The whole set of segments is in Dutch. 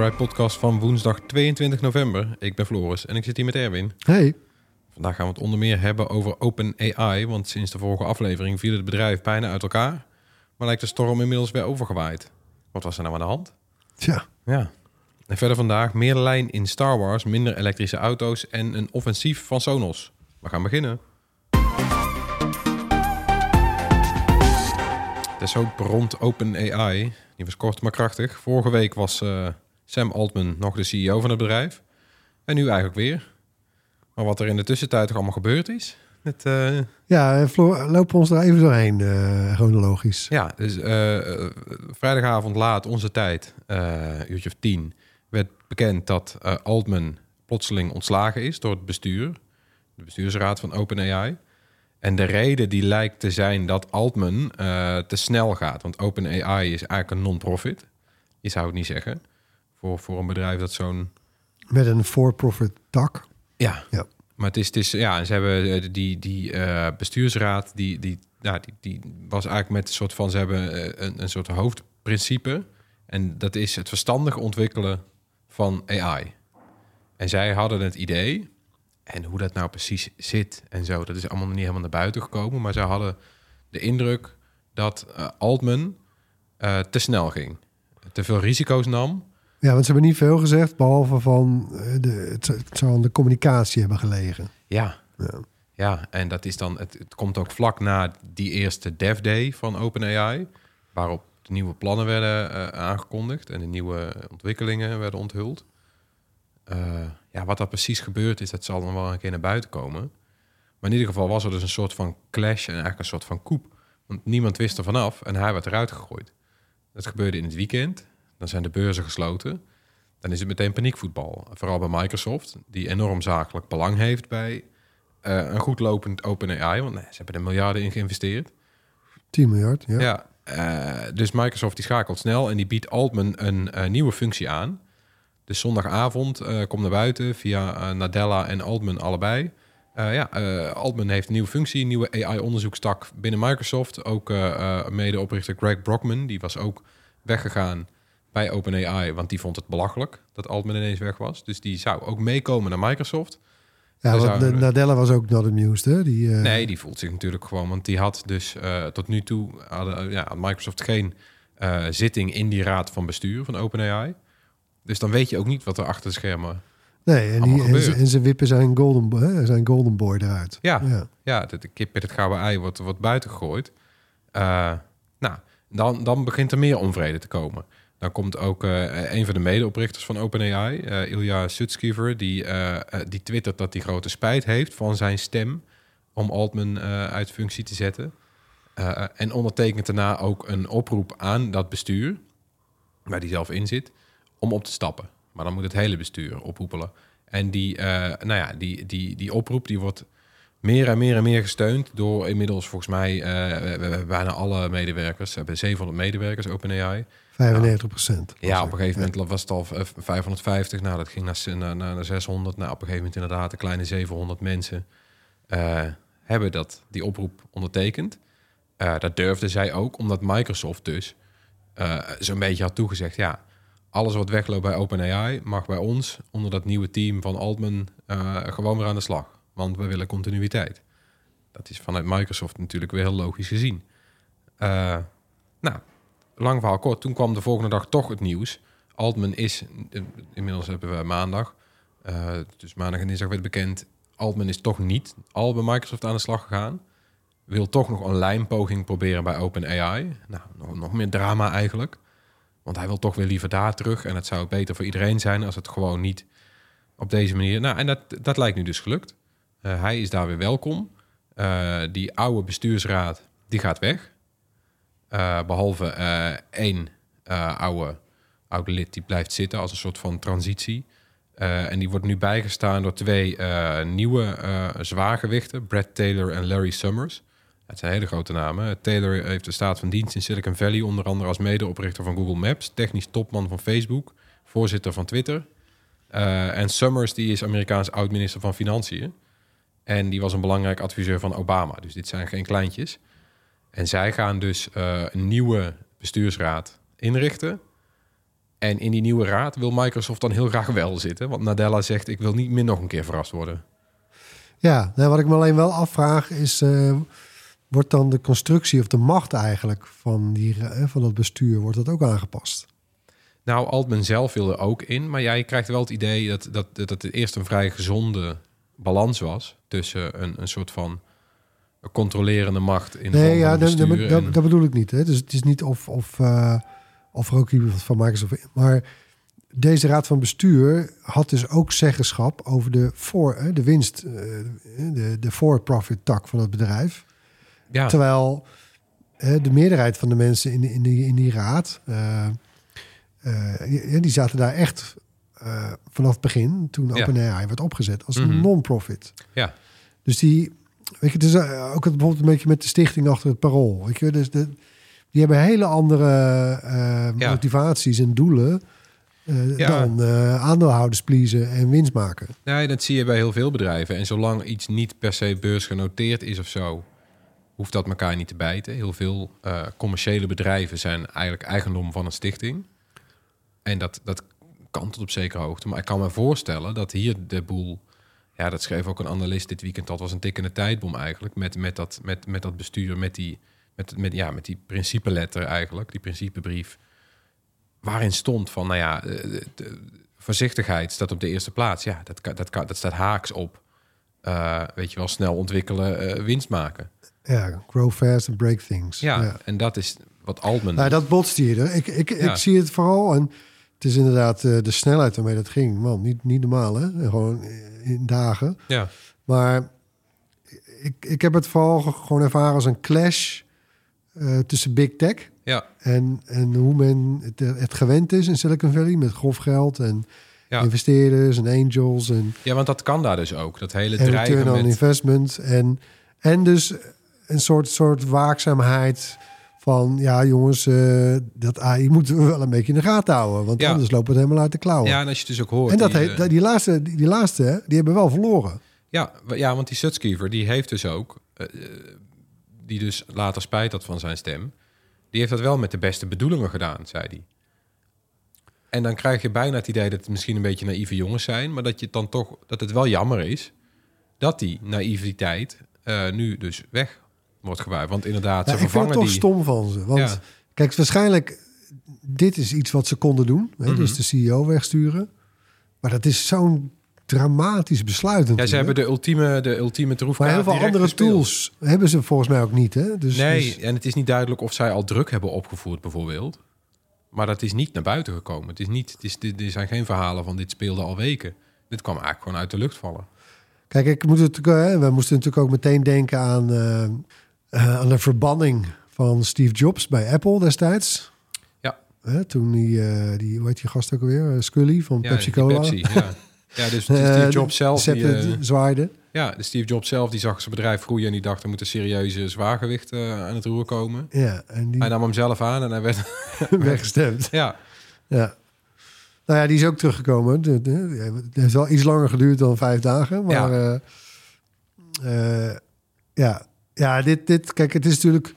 Bright Podcast van woensdag 22 november. Ik ben Floris en ik zit hier met Erwin. Hey. Vandaag gaan we het onder meer hebben over OpenAI, want sinds de vorige aflevering viel het bedrijf bijna uit elkaar. Maar lijkt de storm inmiddels weer overgewaaid. Wat was er nou aan de hand? Tja, Ja. En verder vandaag meer lijn in Star Wars, minder elektrische auto's en een offensief van Sonos. We gaan beginnen. De hoop rond OpenAI, die was kort maar krachtig. Vorige week was eh, Sam Altman nog de CEO van het bedrijf. En nu eigenlijk weer. Maar wat er in de tussentijd toch allemaal gebeurd is. Het, eh, ja, Floor, lopen we ons daar even doorheen, eh, chronologisch. Ja, dus eh, vrijdagavond laat onze tijd, eh uurtje of tien, werd bekend dat Altman plotseling ontslagen is door het bestuur, de bestuursraad van OpenAI. En de reden die lijkt te zijn dat Altman te snel gaat, want OpenAI is eigenlijk een non-profit. Je zou het niet zeggen voor, voor een bedrijf dat zo'n Met een for-profit tak. ja. Ja. Maar het is, het is ja, ze hebben eh, die, die eh, bestuursraad, die, die, ja, die, die was eigenlijk met een soort van, ze hebben eh, een, een soort hoofdprincipe. En dat is het verstandig ontwikkelen van AI. En zij hadden het idee, en hoe dat nou precies zit en zo, dat is allemaal niet helemaal naar buiten gekomen. Maar zij hadden de indruk dat Altman te snel ging. Te veel risico's nam. Ja, want ze hebben niet veel gezegd, behalve van eh, de, het, het zou aan de communicatie hebben gelegen. Ja, Ja. Ja, en dat is dan, het, het komt ook vlak na die eerste Dev Day van OpenAI, waarop de nieuwe plannen werden eh, aangekondigd en de nieuwe ontwikkelingen werden onthuld. Eh, ja, wat daar precies gebeurd is, dat zal dan wel een keer naar buiten komen. Maar in ieder geval was er dus een soort van clash en eigenlijk een soort van koep. Want niemand wist er vanaf en hij werd eruit gegooid. Dat gebeurde in het weekend. Dan zijn de beurzen gesloten. Dan is het meteen paniekvoetbal. Vooral bij Microsoft, die enorm zakelijk belang heeft bij eh, een goed lopend OpenAI. Want nee, ze hebben er miljarden in geïnvesteerd. 10 miljard, ja. Ja. eh, dus Microsoft die schakelt snel en die biedt Altman een eh, nieuwe functie aan. Dus zondagavond komt naar buiten via Nadella en Altman allebei. Ja, Altman heeft een nieuwe functie, een nieuwe AI-onderzoekstak binnen Microsoft. Ook medeoprichter Greg Brockman, die was ook weggegaan bij OpenAI, want die vond het belachelijk dat Altman ineens weg was. Dus die zou ook meekomen naar Microsoft. Ja, want Nadella was ook not amused, hè? Die, eh, Nee, die voelt zich natuurlijk gewoon, want die had dus eh, tot nu toe hadden, eh, ja, had Microsoft geen zitting in die raad van bestuur van OpenAI. Dus dan weet je ook niet wat er achter de schermen. nee en, die, en, ze, gebeurd. en ze wippen zijn golden, hè, zijn golden boy eruit. Ja, ja. ja. de, de kip met het gouden ei wordt, wordt buiten gegooid. Nou, dan, dan begint er meer onvrede te komen. Dan komt ook eh, een van de medeoprichters van OpenAI, eh Ilya Sutskever, die, eh, die twittert dat hij grote spijt heeft van zijn stem om Altman uit functie te zetten. En ondertekent daarna ook een oproep aan dat bestuur, waar hij zelf in zit, om op te stappen. Maar dan moet het hele bestuur oproepelen. En die, nou ja, die, die, die oproep die wordt meer en meer en meer gesteund door inmiddels volgens mij eh, we- we- bijna alle medewerkers. Ze hebben 700 medewerkers, OpenAI. 95 procent. Ja, op een gegeven moment was het al eh, 550. Nou, dat ging naar, naar, naar 600. Nou, op een gegeven moment inderdaad een kleine 700 mensen eh, hebben dat, die oproep ondertekend. Eh, dat durfden zij ook, omdat Microsoft dus eh, zo'n beetje had toegezegd... ja, alles wat wegloopt bij OpenAI mag bij ons... onder dat nieuwe team van Altman eh, gewoon weer aan de slag. Want we willen continuïteit. Dat is vanuit Microsoft natuurlijk weer heel logisch gezien. Eh, nou, lang verhaal kort. Toen kwam de volgende dag toch het nieuws. Altman is, eh, inmiddels hebben we maandag... eh, dus maandag en dinsdag werd bekend... Altman is toch niet al bij Microsoft aan de slag gegaan wil toch nog een lijnpoging proberen bij OpenAI. Nou, nog, meer drama eigenlijk. Want hij wil toch weer liever daar terug. En het zou beter voor iedereen zijn als het gewoon niet op deze manier... Nou, en dat, dat lijkt nu dus gelukt. Eh, hij is daar weer welkom. Eh, die oude bestuursraad, die gaat weg. Eh, behalve eh, één oude, oude lid die blijft zitten als een soort van transitie. En die wordt nu bijgestaan door twee nieuwe zwaargewichten, Brad Taylor en Larry Summers. Het zijn hele grote namen. Taylor heeft de staat van dienst in Silicon Valley, onder andere als medeoprichter van Google Maps, technisch topman van Facebook, voorzitter van Twitter. En Summers die is Amerikaans oud-minister van Financiën. En die was een belangrijk adviseur van Obama. Dus dit zijn geen kleintjes. En zij gaan dus eh, een nieuwe bestuursraad inrichten. En in die nieuwe raad wil Microsoft dan heel graag wel zitten. Want Nadella zegt, ik wil niet meer nog een keer verrast worden. Ja, nou, wat ik me alleen wel afvraag is... eh, wordt dan de constructie of de macht eigenlijk van, die, eh, van dat bestuur... wordt dat ook aangepast? Nou, Altman zelf wil er ook in. Maar jij krijgt wel het idee dat, dat, dat het eerst een vrij gezonde balans was... tussen een, een soort van controlerende macht in de Nee, ja, dat, dat, dat, dat bedoel ik niet. Hè? Dus het is niet of, of, eh, of ook iemand van Microsoft... Maar deze raad van bestuur had dus ook zeggenschap... over de, voor, eh, de winst, eh, de, de for-profit tak van het bedrijf... ja, Terwijl de meerderheid van de mensen in, die- in, die, in die raad, eh, die zaten daar echt eh, vanaf het begin, toen Ja. OpenAI werd opgezet, als Mhm. een non-profit. ja. Dus die, weet je, het is eh, ook het bijvoorbeeld een beetje met de stichting achter het parool. Weet je, dus de, die hebben hele andere eh, Ja. motivaties en doelen Ja. dan aandeelhouders pleasen en winst maken. Nee, dat zie je bij heel veel bedrijven. En zolang iets niet per se beursgenoteerd is of zo, hoeft dat elkaar niet te bijten. Heel veel commerciële bedrijven zijn eigenlijk eigendom van een stichting. En dat, dat kan tot op zekere hoogte. Maar ik kan me voorstellen dat hier de boel... Ja, dat schreef ook een analist dit weekend. Dat was een tikkende tijdbom eigenlijk. Met, met, dat, met, met dat bestuur, met die, met, met, ja, met die principeletter eigenlijk. Die principebrief. Waarin stond van, nou ja... eh, de- voorzichtigheid staat op de eerste plaats. Ja, dat, kan, dat, kan, dat staat haaks op. eh, weet je wel, snel ontwikkelen, eh, winst maken. Ja, grow fast and break things. Ja, en dat is wat Altman... Nou, dat botst hier. Ik, ik, Ja. ik zie het vooral. En het is inderdaad eh, de snelheid waarmee dat ging. Man, niet, niet normaal, hè? Gewoon in dagen. Ja, Maar ik, ik heb het vooral ge- gewoon ervaren als een clash eh, tussen big tech ja, en, en hoe men het, het gewend is in Silicon Valley met grof geld en ja. investeerders en angels en, ja, want dat kan daar dus ook. Dat hele en dreigen return on met... investment. En, en dus een soort, soort waakzaamheid van ja jongens, eh, dat AI moeten we wel een beetje in de gaten houden. Want Ja. anders lopen het helemaal uit de klauwen. Ja, en als je dus ook hoort... en dat die, heet, eh, die, laatste, die, die laatste, hè, die hebben wel verloren. Ja, ja, want die Sutskever, die heeft dus ook... eh, die dus later spijt had van zijn stem... die heeft dat wel met de beste bedoelingen gedaan, zei hij. En dan krijg je bijna het idee dat het misschien een beetje naïeve jongens zijn... maar dat, je het dan toch, dat het wel jammer is... dat die naïviteit nu dus weg wordt gewaaid. Want inderdaad, Ja, ze ik vind het vervangen toch die... stom van ze. Want Ja. kijk, waarschijnlijk, dit is iets wat ze konden doen. Hè, Mhm. Dus de CEO wegsturen. Maar dat is zo'n dramatisch besluit Ja, ze hebben de ultieme, de ultieme troefkaart maar heel veel andere gespeeld. tools hebben ze volgens mij ook niet. Hè? Dus, Nee, dus- en het is niet duidelijk of zij al druk hebben opgevoerd, bijvoorbeeld. Maar dat is niet naar buiten gekomen. Het is niet, het is, er zijn geen verhalen van dit speelde al weken. Dit kwam eigenlijk gewoon uit de lucht vallen. Kijk, ik moet het, hè, we moesten natuurlijk ook meteen denken aan, eh, eh, aan de verbanning van Steve Jobs bij Apple destijds. Ja. Hè, toen die, eh, die, hoe heet die gast ook alweer? Eh, Scully van Ja, Pepsi Cola. Pepsi, ja. ja, dus Eh, Steve Jobs zelf, die, eh, zwaaide. ja, de Steve Jobs zelf, die zag zijn bedrijf groeien en die dacht er moet een serieuze zwaargewicht eh, aan het roer komen. Ja, en die Hij nam hem zelf aan en hij werd, weggestemd. ja, Ja. Nou ja, die is ook teruggekomen. Het heeft wel iets langer geduurd dan vijf dagen. Maar ja, ja. Ja dit, dit, kijk, het is natuurlijk...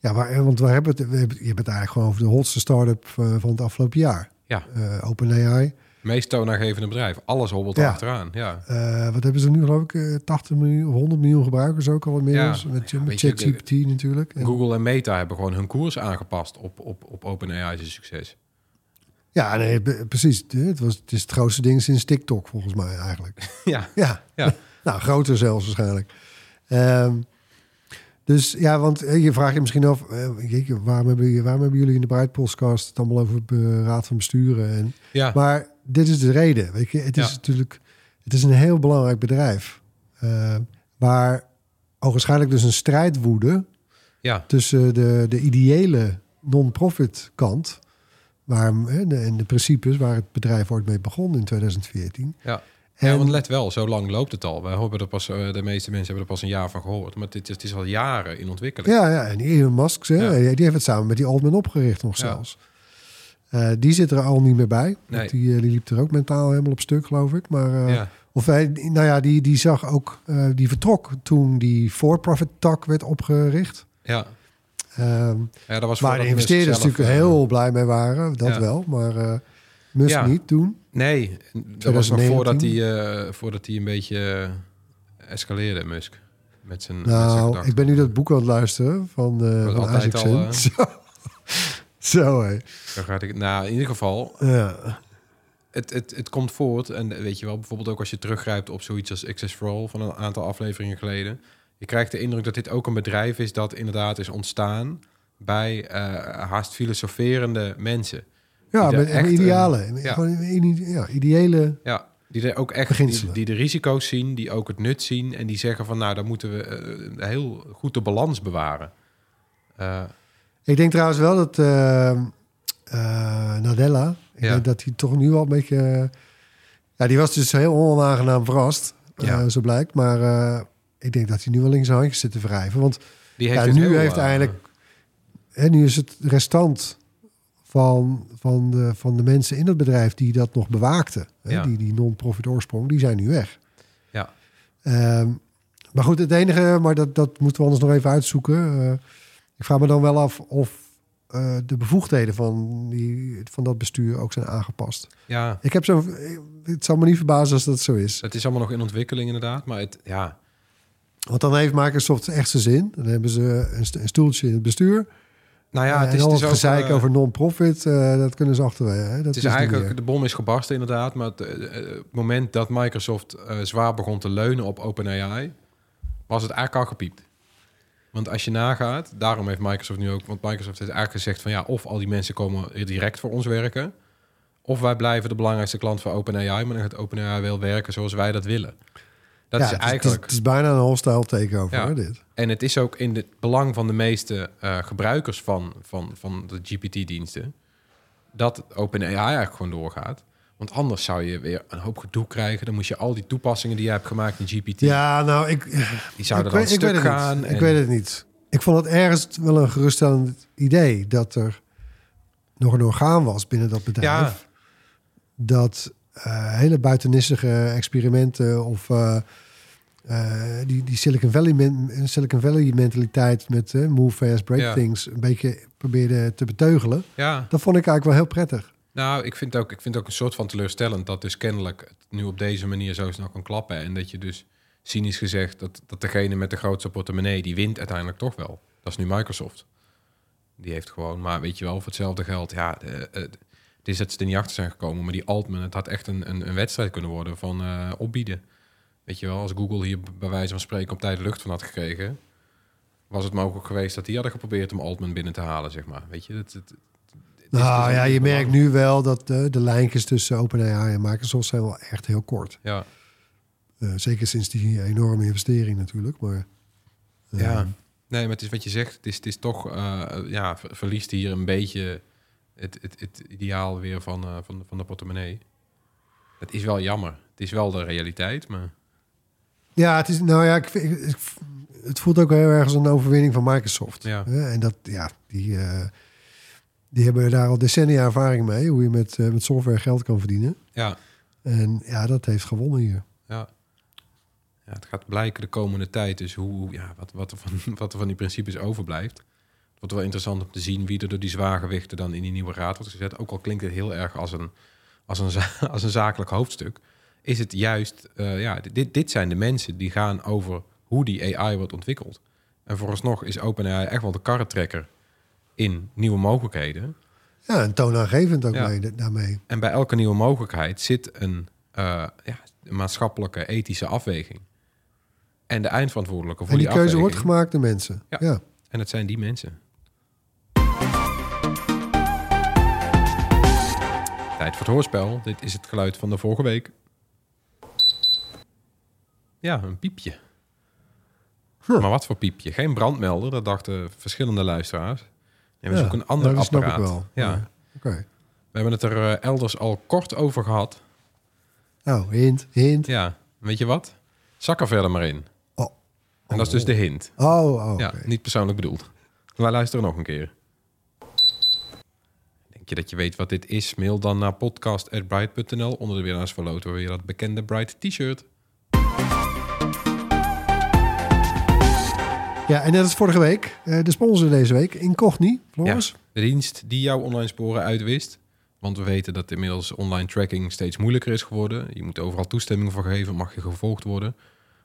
Ja, maar, want we hebben het, we hebben, je hebt het eigenlijk gewoon over de hotste start-up eh, van het afgelopen jaar. Ja, Eh OpenAI. meest toonaangevende bedrijf. Alles hobbelt Ja. achteraan. Ja. Eh, wat hebben ze nu geloof ik? eh, 80 miljoen, 100 miljoen gebruikers ook al inmiddels. Ja, met ja, met ChatGPT natuurlijk. En- Google en Meta hebben gewoon hun koers aangepast op, op, op OpenAI's succes. Ja, nee, precies. Het, was, het is het grootste ding sinds TikTok volgens mij eigenlijk. Ja, Ja, Ja. nou groter zelfs waarschijnlijk. Ehm, dus ja, want eh, je vraagt je misschien af, eh, waarom, hebben, jullie- waarom hebben jullie in de Breitpodcast het allemaal over het eh, raad van besturen? En, ja. maar dit is de reden, weet je. Het is Ja. natuurlijk, het is een heel belangrijk bedrijf. eh, waar waarschijnlijk dus een strijd woedde ja. tussen de, de ideële non-profit kant... Waar, hè, de, en de principes waar het bedrijf ooit mee begon in 2014. Ja. En, ja, want let wel, zo lang loopt het al. Wij hebben er pas, eh, de meeste mensen hebben er pas een jaar van gehoord. Maar dit is, het is al jaren in ontwikkeling. Ja, ja, en Elon Musk, hè, Ja. die heeft het samen met die Altman opgericht nog Ja. zelfs. Eh, die zit er al niet meer bij. want Nee. Die, eh, die liep er ook mentaal helemaal op stuk, geloof ik. Maar, Ja. Of hij, nou ja, die, die zag ook, die vertrok toen die for-profit tak werd opgericht. Ja. Ehm, ja, dat was waar de investeerders natuurlijk heel blij mee waren, dat wel. Maar Musk Ja. niet toen. Nee, dat was nog 2019. voordat hij, eh, voordat hij een beetje eh, escaleerde, Musk. Met zijn, Nou, ik ben nu dat boek aan het luisteren van, Was van al, eh, Zo, Zo hé. Dan gaat ik, nou, in ieder geval, Ja. het, het, het komt voort. En weet je wel, bijvoorbeeld ook als je teruggrijpt op zoiets als Access for All van een aantal afleveringen geleden. Je krijgt de indruk dat dit ook een bedrijf is dat inderdaad is ontstaan bij haast filosoferende mensen. Ja, met echt idealen. een- ja. Gewoon een- ja, ideële. Ja, die er ook echt die, die de risico's zien, die ook het nut zien en die zeggen van nou, dan moeten we eh, heel goed de balans bewaren. Eh, Ik denk trouwens wel dat eh, eh, Nadella, ik Ja. denk dat hij toch nu wel een beetje... eh, ja, die was dus heel onaangenaam verrast, eh, Ja. zo blijkt. Maar eh, ik denk dat hij nu wel in zijn handjes zit te wrijven. Want die heeft ja, nu heeft eh, eigenlijk... En nu is het restant van, van, de, van de mensen in het bedrijf die dat nog bewaakten. Hè, Ja. die, die non-profit oorsprong, die zijn nu weg. Ja. Ehm, maar goed, het enige, maar dat, dat moeten we anders nog even uitzoeken. Eh, ik vraag me dan wel af of eh, de bevoegdheden van, die, van dat bestuur ook zijn aangepast. Ja, Ik heb zo, het zal me niet verbazen als dat zo is. het is allemaal nog in ontwikkeling inderdaad, maar het, ja, Want dan heeft Microsoft echt zijn zin. Dan hebben ze een stoeltje in het bestuur. Nou ja, Ja, het is, het het is ook, gezeik eh, over non-profit, eh, dat kunnen ze achterwege. Het is niet eigenlijk, de bom is gebarsten inderdaad, maar het, eh, eh, het moment dat Microsoft eh, zwaar begon te leunen op OpenAI, was het eigenlijk al gepiept. Want als je nagaat, daarom heeft Microsoft nu ook, want Microsoft heeft eigenlijk gezegd van ja, of al die mensen komen direct voor ons werken, of wij blijven de belangrijkste klant van OpenAI, maar dan gaat OpenAI wel werken zoals wij dat willen. Dat Ja, is het eigenlijk, Het is, bijna een hostile takeover, Ja. hoor, dit. en het is ook in het belang van de meeste eh, gebruikers van, van, van de GPT-diensten dat OpenAI eigenlijk gewoon doorgaat. Want anders zou je weer een hoop gedoe krijgen. Dan moet je al die toepassingen die je hebt gemaakt in GPT, Ja, nou, ik, die zouden ik, dan weet, ik weet het gaan. niet. en- Ik weet het niet. Ik vond het ergens wel een geruststellend idee dat er nog een orgaan was binnen dat bedrijf. Dat eh, hele buitennissige experimenten of eh, eh, die, die Silicon, Valley men- Silicon Valley mentaliteit met eh, move fast, break Ja. things een beetje probeerde te beteugelen. Ja, Dat vond ik eigenlijk wel heel prettig. nou, ik vind, ook, ik vind ook een soort van teleurstellend dat dus kennelijk het nu op deze manier zo snel kan klappen. En dat je dus cynisch gezegd dat, dat degene met de grootste portemonnee, die wint uiteindelijk toch wel. Dat is nu Microsoft. Die heeft gewoon, maar weet je wel, voor hetzelfde geld, ja, de, eh, het is dat ze er niet achter zijn gekomen. Maar die Altman, het had echt een, een, een wedstrijd kunnen worden van eh, opbieden. Weet je wel, als Google hier bij wijze van spreken op tijd lucht van had gekregen, was het mogelijk geweest dat die hadden geprobeerd om Altman binnen te halen, zeg maar. Weet je, het, het, Nou dus ja, je merkt nu wel dat de, de lijntjes tussen OpenAI en Microsoft zijn wel echt heel kort. Ja, Eh, zeker sinds die enorme investering natuurlijk. Maar ja. Nee, maar het is wat je zegt. Het is, het is toch, eh, ja, ver- verliest hier een beetje het, het, het ideaal weer van, eh, van, van de portemonnee. Het is wel jammer. Het is wel de realiteit, maar Ja, het is nou ja, ik, ik- het voelt ook heel erg als een overwinning van Microsoft. Ja. En dat, ja, die, eh, die hebben daar al decennia ervaring mee, hoe je met, eh, met software geld kan verdienen. ja, En ja, dat heeft gewonnen hier. ja. ja, het gaat blijken de komende tijd dus hoe, ja, wat, wat, er van, wat er van die principes overblijft. Wordt wel interessant om te zien wie er door die zwaargewichten dan in die nieuwe raad wordt gezet. Ook al klinkt het heel erg als een, als een, za- als een zakelijk hoofdstuk. Is het juist, eh, ja, dit, dit zijn de mensen die gaan over hoe die AI wordt ontwikkeld. En vooralsnog is OpenAI echt wel de karretrekker in nieuwe mogelijkheden. Ja, en toonaangevend ook Ja. mee, daarmee. En bij elke nieuwe mogelijkheid zit een, eh, ja, maatschappelijke, ethische afweging. En de eindverantwoordelijke voor En die die, keuze wordt afweging- gemaakt door mensen. Ja. Ja. En het zijn die mensen. Tijd voor het hoorspel. Dit is het geluid van de vorige week. Ja, een piepje. Huh. Maar wat voor piepje? Geen brandmelder, dat dachten verschillende luisteraars. Nee, we Ja, zoeken een ander ja, dat snap ik apparaat. wel. Ja. Ja. Oké. We hebben het er eh, elders al kort over gehad. Nou, hint, hint. Ja, weet je wat? Zak er verder maar in. Oh. En dat is dus de hint. Oh, oh. Ja, niet persoonlijk bedoeld. Wij luisteren nog een keer. Dat je weet wat dit is? Mail dan naar podcast.bright.nl. Onder de winnaars verloten we weer dat bekende Bright t-shirt. Ja, en net als vorige week, eh, de sponsor deze week, Incogni, Floris. De dienst die jouw online sporen uitwist. Want we weten dat inmiddels online tracking steeds moeilijker is geworden. Je moet overal toestemming voor geven, mag je gevolgd worden.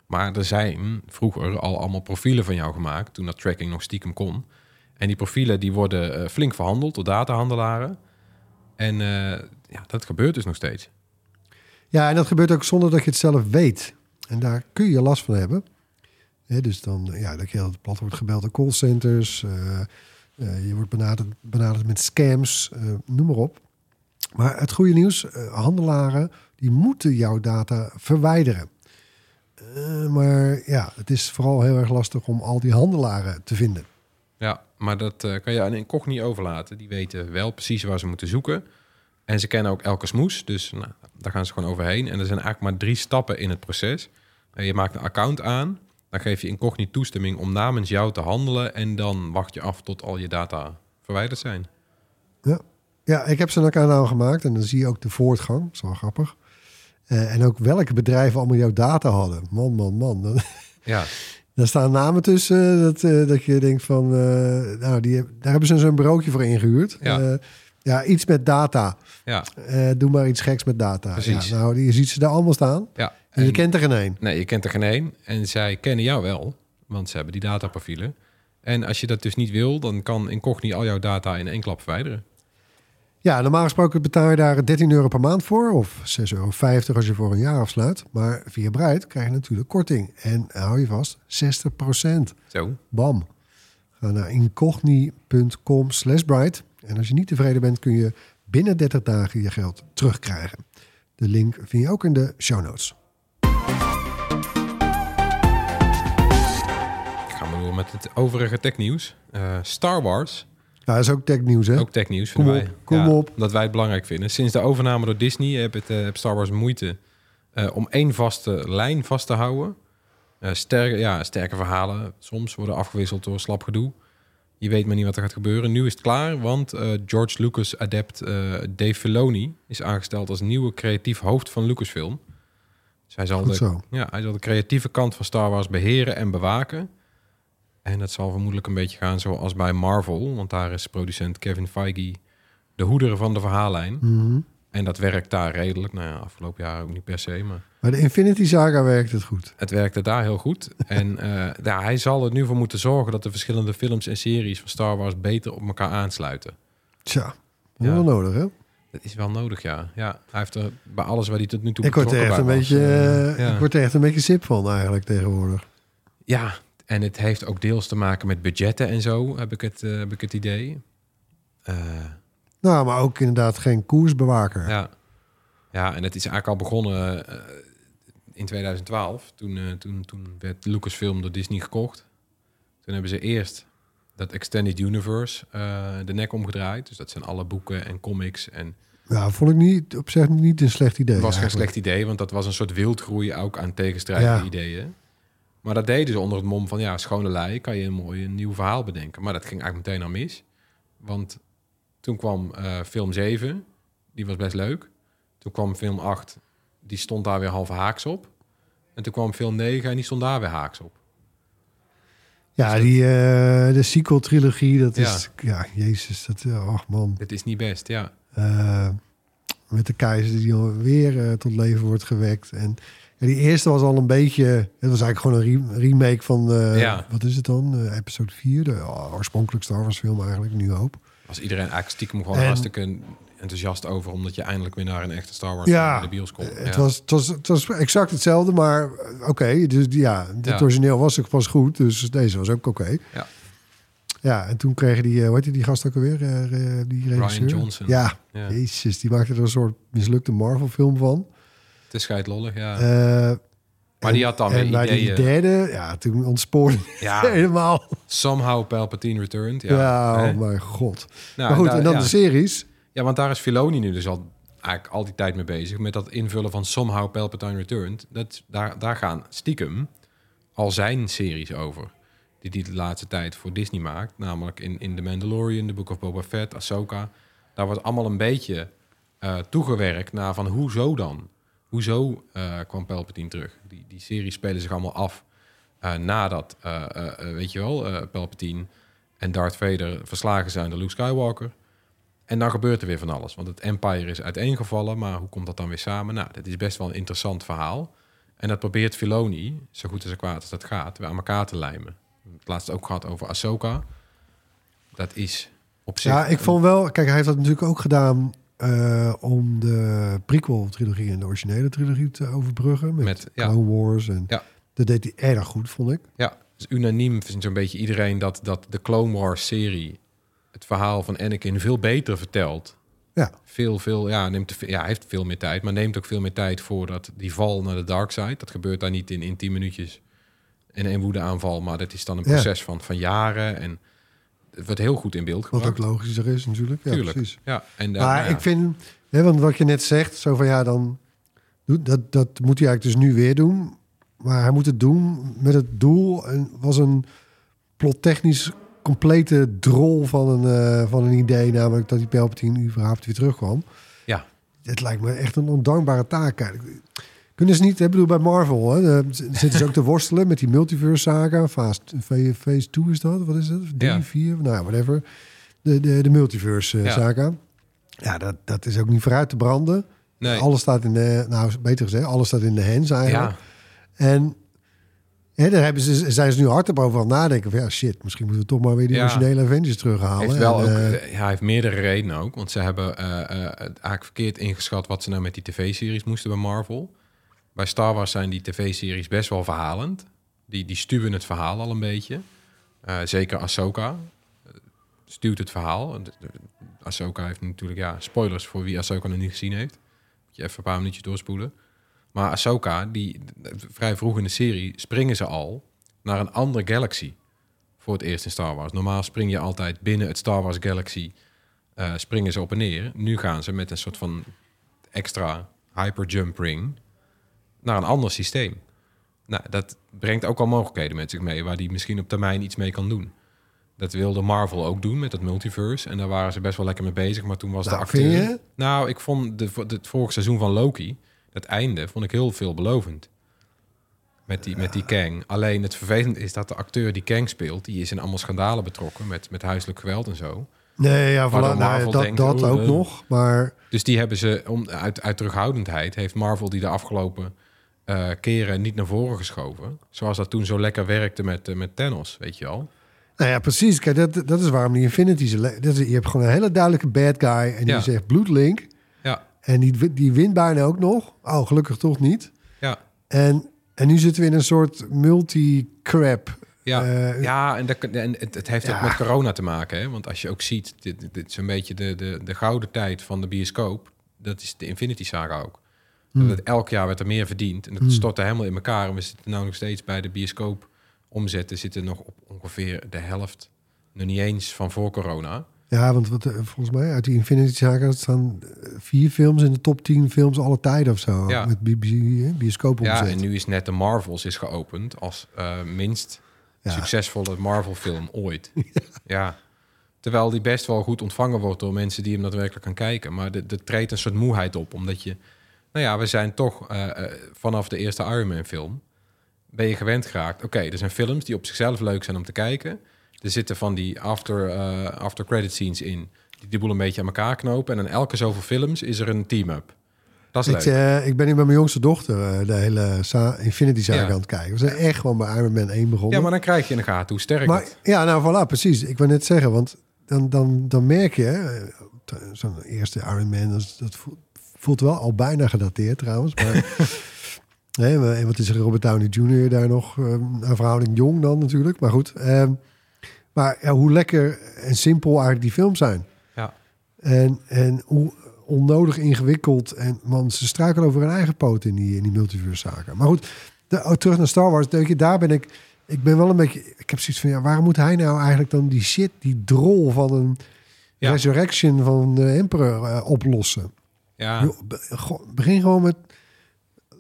Maar er zijn vroeger al allemaal profielen van jou gemaakt, toen dat tracking nog stiekem kon. En die profielen die worden eh, flink verhandeld door datahandelaren. En eh, ja, dat gebeurt dus nog steeds. Ja, en dat gebeurt ook zonder dat je het zelf weet. En daar kun je last van hebben. Dus dan, ja, dat je heel plat wordt gebeld door callcenters. eh, eh, je wordt benaderd, benaderd met scams, eh, noem maar op. Maar het goede nieuws, eh, handelaren, die moeten jouw data verwijderen. Eh, maar ja, het is vooral heel erg lastig om al die handelaren te vinden. Ja, maar dat eh, kan je aan Incogni overlaten. Die weten wel precies waar ze moeten zoeken. En ze kennen ook elke smoes. Dus nou, daar gaan ze gewoon overheen. En er zijn eigenlijk maar drie stappen in het proces. Eh, je maakt een account aan. Dan geef je Incogni toestemming om namens jou te handelen. En dan wacht je af tot al je data verwijderd zijn. Ja. ja, ik heb ze een account gemaakt en dan zie je ook de voortgang. Dat is wel grappig. Eh, en ook welke bedrijven allemaal jouw data hadden. Man, man, man. Ja, Daar staan namen tussen dat, eh, dat je denkt van... eh, nou, die, daar hebben ze zo'n bureautje voor ingehuurd. Ja. Ja, ja iets met data. ja, Eh, doe maar iets geks met data. Precies. Ja, nou, je ziet ze daar allemaal staan. ja. En je En- kent er geen één. Nee, je kent er geen één. En zij kennen jou wel, want ze hebben die dataprofielen. En als je dat dus niet wil, dan kan Incogni al jouw data in één klap verwijderen. Ja, normaal gesproken betaal je daar 13 euro per maand voor. Of 6,50 euro als je voor een jaar afsluit. Maar via Bright krijg je natuurlijk korting. En hou je vast, 60% Zo. Bam. Ga naar incogni.com slash bright. En als je niet tevreden bent, kun je binnen 30 dagen je geld terugkrijgen. De link vind je ook in de show notes. Gaan we door met het overige technieuws. Eh Star Wars, Ja, dat is ook technieuws, hè? ook technieuws vinden wij. kom op. Dat wij het belangrijk vinden. Sinds de overname door Disney heeft, het, eh, heeft Star Wars moeite eh, om één vaste lijn vast te houden. Eh, sterke, ja, sterke verhalen soms worden afgewisseld door slap gedoe. Je weet maar niet wat er gaat gebeuren. Nu is het klaar, want George Lucas adept Dave Filoni is aangesteld als nieuwe creatief hoofd van Lucasfilm. Dus hij zal, de, ja, hij zal de creatieve kant van Star Wars beheren en bewaken. En dat zal vermoedelijk een beetje gaan zoals bij Marvel, want daar is producent Kevin Feige de hoeder van de verhaallijn. Mhm. En dat werkt daar redelijk. Nou ja, afgelopen jaar ook niet per se, maar Bij de Infinity Saga werkt het goed. het werkte daar heel goed. en ja, hij zal er nu voor moeten zorgen dat de verschillende films en series van Star Wars beter op elkaar aansluiten. Tja, Ja. wel nodig, hè? Dat is wel nodig, ja. ja hij heeft er bij alles waar hij tot nu toe Ik word er echt een was, beetje, eh, ja. ik word er echt een beetje sip van eigenlijk tegenwoordig. Ja, en het heeft ook deels te maken met budgetten en zo, heb ik het, eh, heb ik het idee. Eh, Nou, maar ook inderdaad geen koersbewaker. Ja. ja, en het is eigenlijk al begonnen eh, in 2012. Toen, toen, toen werd Lucasfilm door Disney gekocht. Toen hebben ze eerst dat Extended Universe de nek omgedraaid. Dus dat zijn alle boeken en comics. En Ja, vond ik niet, op zich niet een slecht idee. het was geen slecht idee, want dat was een soort wildgroei ook aan tegenstrijdige Ja. ideeën. Maar dat deden ze onder het mom van, ja, schone lei, kan je een mooi een nieuw verhaal bedenken. Maar dat ging eigenlijk meteen al mis. Want toen kwam eh, film 7, die was best leuk. Toen kwam film 8, die stond daar weer half haaks op. En toen kwam film 9 en die stond daar weer haaks op. Ja, Dus die, eh, de sequel-trilogie, dat is... Ja, jezus, dat... eh, Och man. Het is niet best, ja. Met de keizer die weer tot leven wordt gewekt. En die eerste was al een beetje... Het was eigenlijk gewoon een re- remake van... eh, Ja. Wat is het dan? Eh, episode 4, de oh, oorspronkelijk Star Wars film eigenlijk, Nu Hoop. Was iedereen eigenlijk stiekem gewoon En- hartstikke enthousiast over... omdat je eindelijk weer naar een echte Star Wars Ja, in de bios komt. Het, Ja. was, het, was, het was exact hetzelfde, maar eh, oké. dus ja, het Ja. origineel was ook pas goed, dus deze was ook oké. Ja. Ja, en toen kregen die, eh, hoe heet die, gast ook alweer? eh, eh, die regisseur? Johnson. Ja, Ja. jezus, die maakte er een soort mislukte Marvel-film van. Het is scheidlollig, ja. Eh, maar die had dan en weer bij die ideeën. derde, ja, toen ontspoorde Ja, helemaal. somehow Palpatine returned. Ja, Ja, oh mijn god. Nou, maar goed, daar- en dan ja. de series. Ja, want daar is Filoni nu dus al eigenlijk al die tijd mee bezig. Met dat invullen van Somehow Palpatine Returned. Dat, daar, daar gaan stiekem al zijn series over. Die hij de laatste tijd voor Disney maakt. Namelijk in, in The Mandalorian, The Book of Boba Fett, Ahsoka. Daar wordt allemaal een beetje eh, toegewerkt naar van hoezo dan? Hoezo eh, kwam Palpatine terug? Die, die series spelen zich allemaal af eh, nadat, eh, weet je wel, Palpatine en Darth Vader verslagen zijn door Luke Skywalker. En dan gebeurt er weer van alles. Want het Empire is uiteengevallen, maar hoe komt dat dan weer samen? Nou, dat is best wel een interessant verhaal. En dat probeert Filoni, zo goed als zo kwaad als dat gaat, weer aan elkaar te lijmen. Het laatst ook gehad over Ahsoka. Dat is op zich... Ja, ik vond wel... Kijk, hij heeft dat natuurlijk ook gedaan... eh, om de prequel-trilogie en de originele trilogie te overbruggen. Met, Met- ja. Clone Wars. En Ja. Dat deed hij erg goed, vond ik. Ja, dus unaniem vindt zo'n beetje iedereen dat, dat de Clone Wars-serie... het verhaal van Anakin veel beter vertelt Ja, veel, veel, ja, neemt ja, hij heeft veel meer tijd, maar neemt ook veel meer tijd voor dat die val naar de dark side. Dat gebeurt daar niet in, in 10 minuutjes in een woede aanval, maar dat is dan een Ja. proces van, van jaren en het wordt heel goed in beeld wat gebracht. ook logischer is natuurlijk. Ja, Tuurlijk. precies. Ja, en Maar nou ja, ik vind, hè, want wat je net zegt, zo van ja, dan doet dat, dat moet hij eigenlijk dus nu weer doen. Maar hij moet het doen met het doel. En was een plottechnisch complete drol van een, eh, van een idee, namelijk dat die Palpatine überhaupt weer terugkwam. Ja. Het lijkt me echt een ondankbare taak. Kunnen ze niet, ik bedoel bij Marvel, hè, daar zitten ze ook te worstelen met die multiverse saga. Phase, phase, phase 2 is dat, wat is het? 3, Ja. 4, nou ja, whatever. De, de, de multiverse eh, Ja. saga. Ja, dat, dat is ook niet vooruit te branden. nee, Alles staat in de, nou beter gezegd, alles staat in de hands eigenlijk. ja, En hè, daar hebben ze, zijn ze nu hard op over aan nadenken. Van, ja, shit, misschien moeten we toch maar weer die Ja. originele Avengers terughalen. heeft wel En, ook, eh, eh, ja, hij heeft meerdere redenen ook, want ze hebben eh, eh, het eigenlijk verkeerd ingeschat wat ze nou met die tv-series moesten bij Marvel. Bij Star Wars zijn die tv-series best wel verhalend. Die, die stuwen het verhaal al een beetje. Eh, zeker Ahsoka eh, stuwt het verhaal. De- Ahsoka heeft natuurlijk, ja, spoilers voor wie Ahsoka nog niet gezien heeft. Moet je even een paar minuutjes doorspoelen. Maar Ahsoka, die vrij vroeg in de serie springen ze al naar een andere galaxy voor het eerst in Star Wars. Normaal spring je altijd binnen het Star Wars Galaxy, eh, springen ze op en neer. Nu gaan ze met een soort van extra hyperjump ring naar een ander systeem. Nou, dat brengt ook al mogelijkheden met zich mee, waar die misschien op termijn iets mee kan doen. Dat wilde Marvel ook doen met het multiverse. En daar waren ze best wel lekker mee bezig. Maar toen was Nou, de acteur... vind je? Nou, ik vond de, het vorige seizoen van Loki, het einde, vond ik heel veelbelovend. Met die, met die Kang. Alleen het vervelend is dat de acteur die Kang speelt... die is in allemaal schandalen betrokken met, met huiselijk geweld en zo. nee, ja, voilà, nou, dat, denkt, dat ook nog. Maar Dus die hebben ze, om, uit, uit terughoudendheid... heeft Marvel die de afgelopen eh, keren niet naar voren geschoven. Zoals dat toen zo lekker werkte met, eh, met Thanos, weet je al. Nou ja, precies. Kijk, dat, dat is waarom die Infinity... Dat is, je hebt gewoon een hele duidelijke bad guy. En die Ja. zegt bloedlink. Ja, En die, die wint bijna ook nog. Oh, gelukkig toch niet. ja. En, en nu zitten we in een soort multi-crap. Ja, Eh, ja en, dat, en het, het heeft ook met corona te maken. Hè? Want als je ook ziet, dit, dit, dit is een beetje de, de, de gouden tijd van de bioscoop. Dat is de Infinity Saga ook. Hmm. Dat elk jaar werd er meer verdiend. En dat stortte helemaal in elkaar. En we zitten nou nog steeds bij de bioscoop omzetten. Zitten nog op ongeveer de helft. Nog niet eens van voor corona. Ja, want wat, eh, volgens mij uit die Infinity Saga staan eh, vier films in de top 10 films alle tijden of zo. Ja. Met bioscoop Ja, omzet. en nu is net de Marvels is geopend als eh, minst Ja. succesvolle Marvel film ooit. ja. Terwijl die best wel goed ontvangen wordt door mensen die hem daadwerkelijk gaan kijken. Maar er treedt een soort moeheid op, omdat je... Nou ja, we zijn toch eh, eh, vanaf de eerste Iron Man film... ben je gewend geraakt. Oké, er zijn films die op zichzelf leuk zijn om te kijken. Er zitten van die after, eh, after credit scenes in. Die de boel een beetje aan elkaar knopen. En in elke zoveel films is er een team-up. Dat is Ik, leuk. ik ben nu met mijn jongste dochter de hele sa- Infinity Saga Ja. aan het kijken. We zijn echt gewoon bij Iron Man 1 begonnen. Ja, maar dan krijg je in de gaten hoe sterk Maar het ja, nou voilà, precies. Ik wil net zeggen, want dan, dan, dan merk je, zo'n eerste Iron Man, dat, dat voelt, voelt wel al bijna gedateerd trouwens. Maar, nee, wat is er Robert Downey Jr. daar nog, eh, een verhouding jong dan natuurlijk, maar goed. ehm, maar ja, hoe lekker en simpel eigenlijk die films zijn. Ja. En, en hoe onnodig ingewikkeld. En man, ze struikelen over hun eigen poot in die, in die multiverse zaken. Maar goed, de, oh, terug naar Star Wars. Denk je, daar ben ik. Ik ben wel een beetje. Ik heb zoiets van ja, waarom moet hij nou eigenlijk dan die shit, die drol van een Ja. resurrection van de Emperor eh, oplossen? Ja, be- begin gewoon met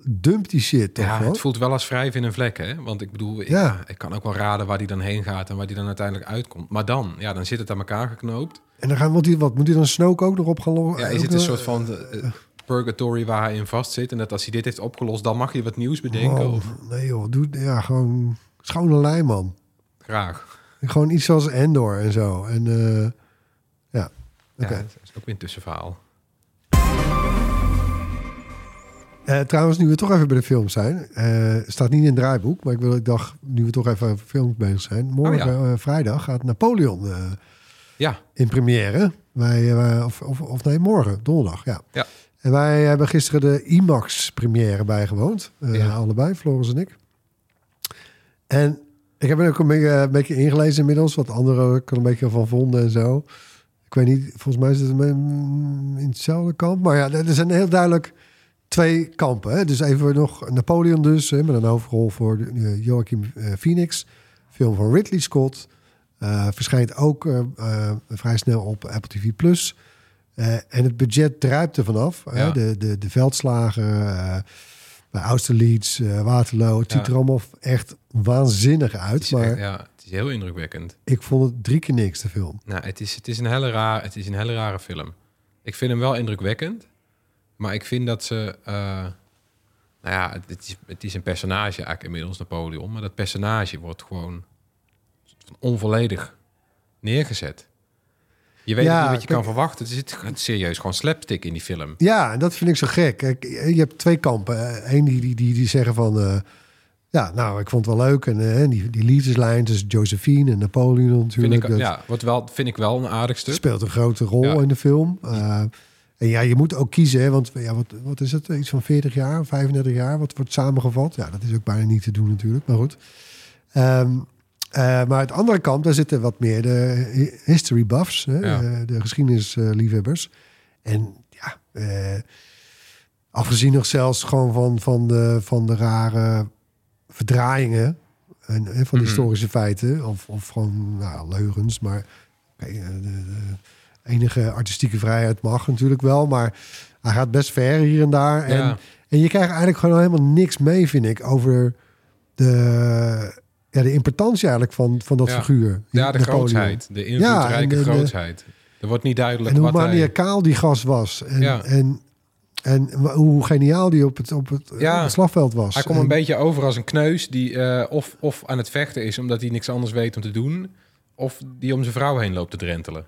dump die shit toch? ja hoor. het voelt wel als wrijven in een vlek, hè? Want ik bedoel, ik, Ja. ik kan ook wel raden waar die dan heen gaat... en waar die dan uiteindelijk uitkomt. Maar dan, ja, dan zit het aan elkaar geknoopt. En dan gaan moet hij wat moet hij dan Snoke ook nog op gaan lo- Ja, is het een nog- soort van eh, purgatory waar hij in vast zit... en dat als hij dit heeft opgelost, dan mag je wat nieuws bedenken? Oh, Of nee joh, doe ja gewoon schone lijn man. graag. Gewoon iets zoals Endor en zo. En eh, ja, oké. Ja, dat is ook weer een tussenverhaal. Eh, trouwens, nu we toch even bij de film zijn. eh, staat niet in het draaiboek, maar ik wil ik dacht, nu we toch even over films bezig zijn. Morgen, Oh eh, vrijdag, gaat Napoleon Ja, in première. Wij, of, of, of nee, morgen, donderdag, ja. Ja. En wij hebben gisteren de IMAX première bijgewoond. Ja. Allebei, Floris en ik. En ik heb er ook een beetje, een beetje ingelezen inmiddels, wat anderen er een beetje van vonden en zo. Ik weet niet, volgens mij zit het in hetzelfde kamp. Maar ja, er zijn heel duidelijk twee kampen. Hè? Dus even nog Napoleon dus, hè, met een hoofdrol voor de, eh, Joachim eh, Phoenix. Film van Ridley Scott. Eh, verschijnt ook vrij snel op Apple TV+. Plus. En het budget druipt er vanaf. hè. De, de, de veldslagen bij Austerlitz, Waterloo. Het ziet er allemaal echt waanzinnig het uit. is, Maar echt- ja, het is heel indrukwekkend. ik vond het drie keer niks, de film. Nou, het is, het, is een hele raar, het is een hele rare film. Ik vind hem wel indrukwekkend. Maar ik vind dat ze... eh, nou ja, het, het is, het is een personage eigenlijk inmiddels, Napoleon. Maar dat personage wordt gewoon onvolledig neergezet. Je weet Ja, niet wat je kijk- kan verwachten. Er zit serieus gewoon slapstick in die film. Ja, en dat vind ik zo gek. Kijk, je hebt twee kampen. Eén die, die, die, die zeggen van... eh, ja, nou, ik vond het wel leuk. En eh, die, die liefdeslijn tussen Josephine en Napoleon Vind natuurlijk. ik, dat ja, wordt wel, vind ik wel een aardig stuk. speelt een grote rol Ja. in de film. Eh, en ja, je moet ook kiezen. Hè, want ja, wat, wat is het? Iets van 40 jaar, 35 jaar. Wat wordt samengevat? Ja, dat is ook bijna niet te doen natuurlijk. Maar goed. Ehm, eh, maar het andere kant, daar zitten wat meer de hi- history buffs. Hè, Ja. eh, de geschiedenisliefhebbers. En ja, eh, afgezien nog zelfs gewoon van, van, de, van de rare verdraaiingen. En, van de Mhm. historische feiten. Of, of gewoon nou, leugens. Maar de, de enige artistieke vrijheid mag natuurlijk wel. Maar hij gaat best ver hier en daar. En, Ja. en je krijgt eigenlijk gewoon helemaal niks mee, vind ik, over de, ja, de importantie eigenlijk van, van dat Ja. figuur. Ja, de Napoleon. grootsheid. De Ja, invloedrijke de- grootsheid. Er wordt niet duidelijk En hoe hij... maniacaal die gast was. En, Ja. en, en hoe geniaal die op het, op het, Ja. op het slagveld was. Hij komt En- een beetje over als een kneus die eh, of, of aan het vechten is omdat hij niks anders weet om te doen, of die om zijn vrouw heen loopt te drentelen.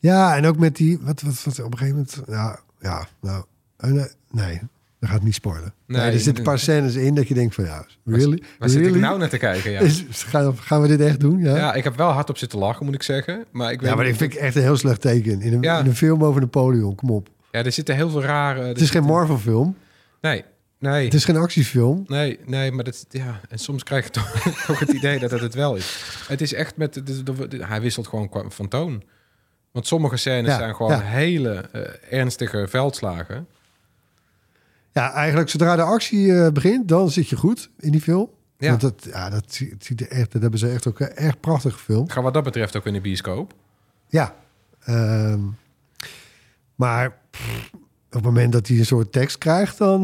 Ja, en ook met die... Wat, wat, wat op een gegeven moment... Ja, ja nou... eh, nee, dat gaat niet spoilen. Nee, Nee, er zitten een paar scènes in dat je denkt van... Ja, really? Waar zit ik Really? nou naar te kijken? Ja. Is, gaan, gaan we dit echt doen? Ja, ja, ja, ik heb wel hard op zitten lachen, moet ik zeggen. Maar ik weet maar niet dit vind ik echt een heel slecht teken. In een, Ja. in een film over Napoleon, kom op. Ja, er zitten heel veel rare... Het is geen Marvel film. Nee, nee. Het is geen actiefilm. Nee, nee, maar dat, ja, en soms krijg je toch, toch het idee dat het het wel is. Het is echt met, de, de- de- hij wisselt gewoon van toon. Want sommige scènes Ja, zijn gewoon ja. hele eh, ernstige veldslagen. Ja, eigenlijk zodra de actie eh, begint, dan zit je goed in die film. Ja. Want dat, ja, dat, het ziet er echt, dat hebben ze echt ook eh, erg prachtig gefilmd. Ik ga wat dat betreft ook in de bioscoop. Ja. Ehm, maar pff, op het moment dat hij een soort tekst krijgt, dan...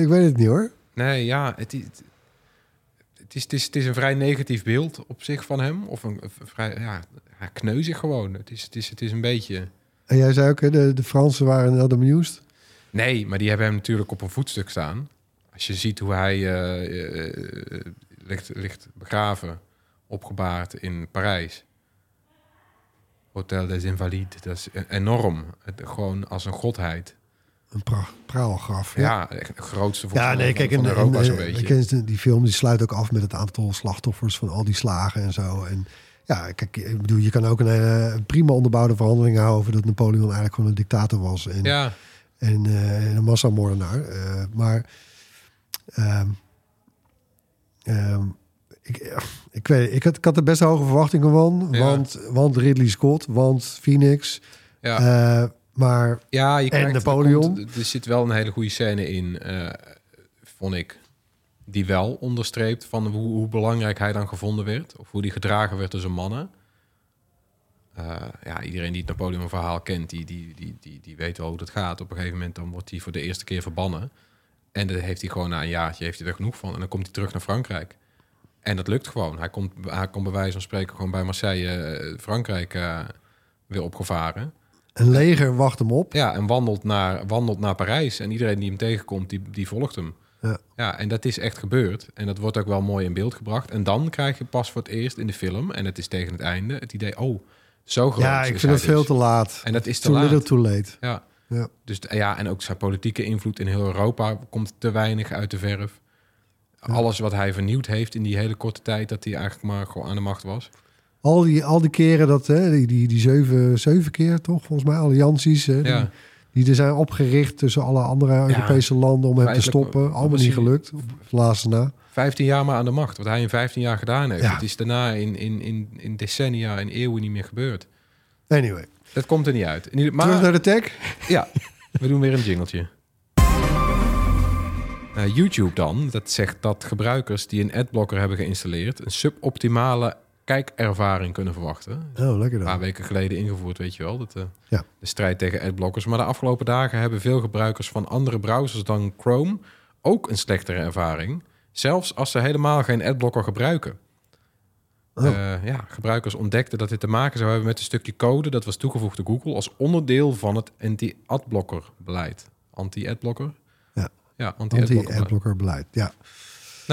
ik weet het niet hoor. Nee, ja, het is, het is, het is, het is een vrij negatief beeld op zich van hem. Of een, een vrij, ja, hij kneuzig gewoon. Het is, het is, het is een beetje... En jij zei ook, hè, de, de Fransen waren not amused. Nee, maar die hebben hem natuurlijk op een voetstuk staan. Als je ziet hoe hij eh, eh, ligt, ligt begraven, opgebaard in Parijs. Hotel des Invalides, dat is enorm. Het, gewoon als een godheid. Een pra praalgraf. Ja, echt het grootste volgens Ja, nee, kijk, van en, Europa zo'n eh, beetje. die film die sluit ook af met het aantal slachtoffers van al die slagen en zo. En ja, kijk, ik bedoel, je kan ook een, eh, prima onderbouwde verhandeling houden over dat Napoleon eigenlijk gewoon een dictator was en, Ja, en, eh, en een massamoordenaar. Eh, maar ehm, ehm, ik, ik weet, ik had, ik had er best hoge verwachtingen van, Ja. want, want Ridley Scott, want Phoenix, ja. maar Ja, je krijgt, Napoleon? Er, komt- er zit wel een hele goede scène in, vond ik. Die wel onderstreept van hoe, hoe belangrijk hij dan gevonden werd. Of hoe die gedragen werd door zijn mannen. Eh, ja, iedereen die het Napoleon-verhaal kent, die, die, die, die, die weet wel hoe dat gaat. Op een gegeven moment dan wordt hij voor de eerste keer verbannen. En dat heeft hij gewoon na een jaartje heeft hij er genoeg van. En dan komt hij terug naar Frankrijk. En dat lukt gewoon. Hij komt, hij komt bij wijze van spreken gewoon bij Marseille, eh, Frankrijk, eh, weer opgevaren. een leger wacht hem op. Ja, en wandelt naar, wandelt naar Parijs. En iedereen die hem tegenkomt, die, die volgt hem. Ja. ja, en dat is echt gebeurd. En dat wordt ook wel mooi in beeld gebracht. En dan krijg je pas voor het eerst in de film, en het is tegen het einde, het idee, oh, zo groot Ja, ik vind het veel dus. te laat. En dat is te Too laat. little, too late. Ja, Ja. dus ja, en ook zijn politieke invloed in heel Europa komt te weinig uit de verf. Alles wat hij vernieuwd heeft in die hele korte tijd dat hij eigenlijk maar gewoon aan de macht was. Al die, al die keren dat, hè, die, die, die zeven, zeven keer toch, volgens mij, allianties, hè, Ja, die er zijn opgericht tussen alle andere Europese landen om hem te stoppen. wat Allemaal niet gelukt. Laatste na. 15 jaar maar aan de macht. Wat hij in 15 jaar gedaan heeft. Ja. Het is daarna in, in, in, in decennia, in eeuwen niet meer gebeurd. Anyway, Dat komt er niet uit. Ieder- terug Maar naar de tech. ja, we doen weer een jingletje. Eh, YouTube dan, dat zegt dat gebruikers die een adblocker hebben geïnstalleerd... een suboptimale kijkervaring kunnen verwachten. Oh, lekker Een dan. paar weken geleden ingevoerd, weet je wel. Dat, eh, Ja. De strijd tegen adblockers. Maar de afgelopen dagen hebben veel gebruikers van andere browsers dan Chrome... ook een slechtere ervaring. Zelfs als ze helemaal geen adblocker gebruiken. Oh. Eh, ja, gebruikers ontdekten dat dit te maken zou hebben met een stukje code... dat was toegevoegd door Google als onderdeel van het anti-adblocker beleid. Anti-adblocker? Ja. Ja. Anti-adblocker beleid. Ja.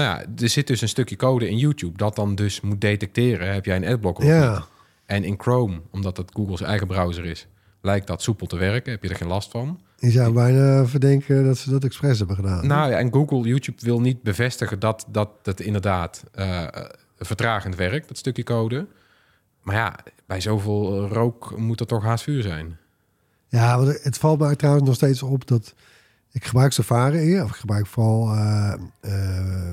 Nou ja, er zit dus een stukje code in YouTube... dat dan dus moet detecteren, heb jij een adblocker of niet? ja. En in Chrome, omdat dat Google's eigen browser is, lijkt dat soepel te werken. Heb je er geen last van? Je zou bijna verdenken dat ze dat expres hebben gedaan. Nou ja, en Google, YouTube wil niet bevestigen dat dat, dat inderdaad eh, vertragend werkt, dat stukje code. Maar ja, bij zoveel rook moet er toch haast vuur zijn. Ja, het valt mij trouwens nog steeds op dat ik gebruik Safari, of ik gebruik vooral eh, eh,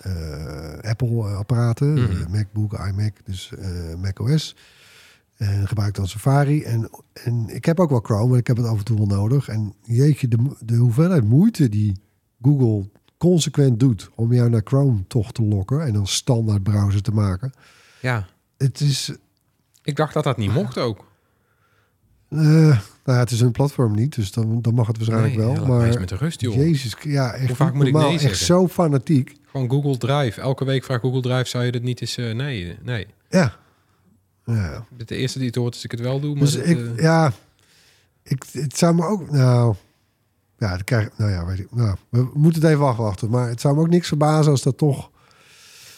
eh, Apple-apparaten, Mhm. MacBook, iMac, dus eh Mac OS. En gebruik dan Safari. En, en ik heb ook wel Chrome, maar ik heb het af en toe wel nodig. En jeetje, de, de hoeveelheid moeite die Google consequent doet om jou naar Chrome toch te lokken en dan standaard browser te maken. Ja, Het is, ik dacht dat dat niet mocht ook. eh, nou ja, het is een platform niet, dus dan, dan mag het waarschijnlijk Nee, wel. maar met de rust, joh. Jezus, ja, echt Hoe vaak moet ik nee Echt zo fanatiek. Gewoon Google Drive. Elke week vraagt Google Drive, zou je dat niet eens... eh, nee, nee. Ja. ja. De eerste die het hoort, als ik het wel doe. Maar Dus dat, ik, eh, ja, ik, het zou me ook, nou, ja, dat krijg, nou ja, weet ik, nou, we moeten het even afwachten. Maar het zou me ook niks verbazen als dat toch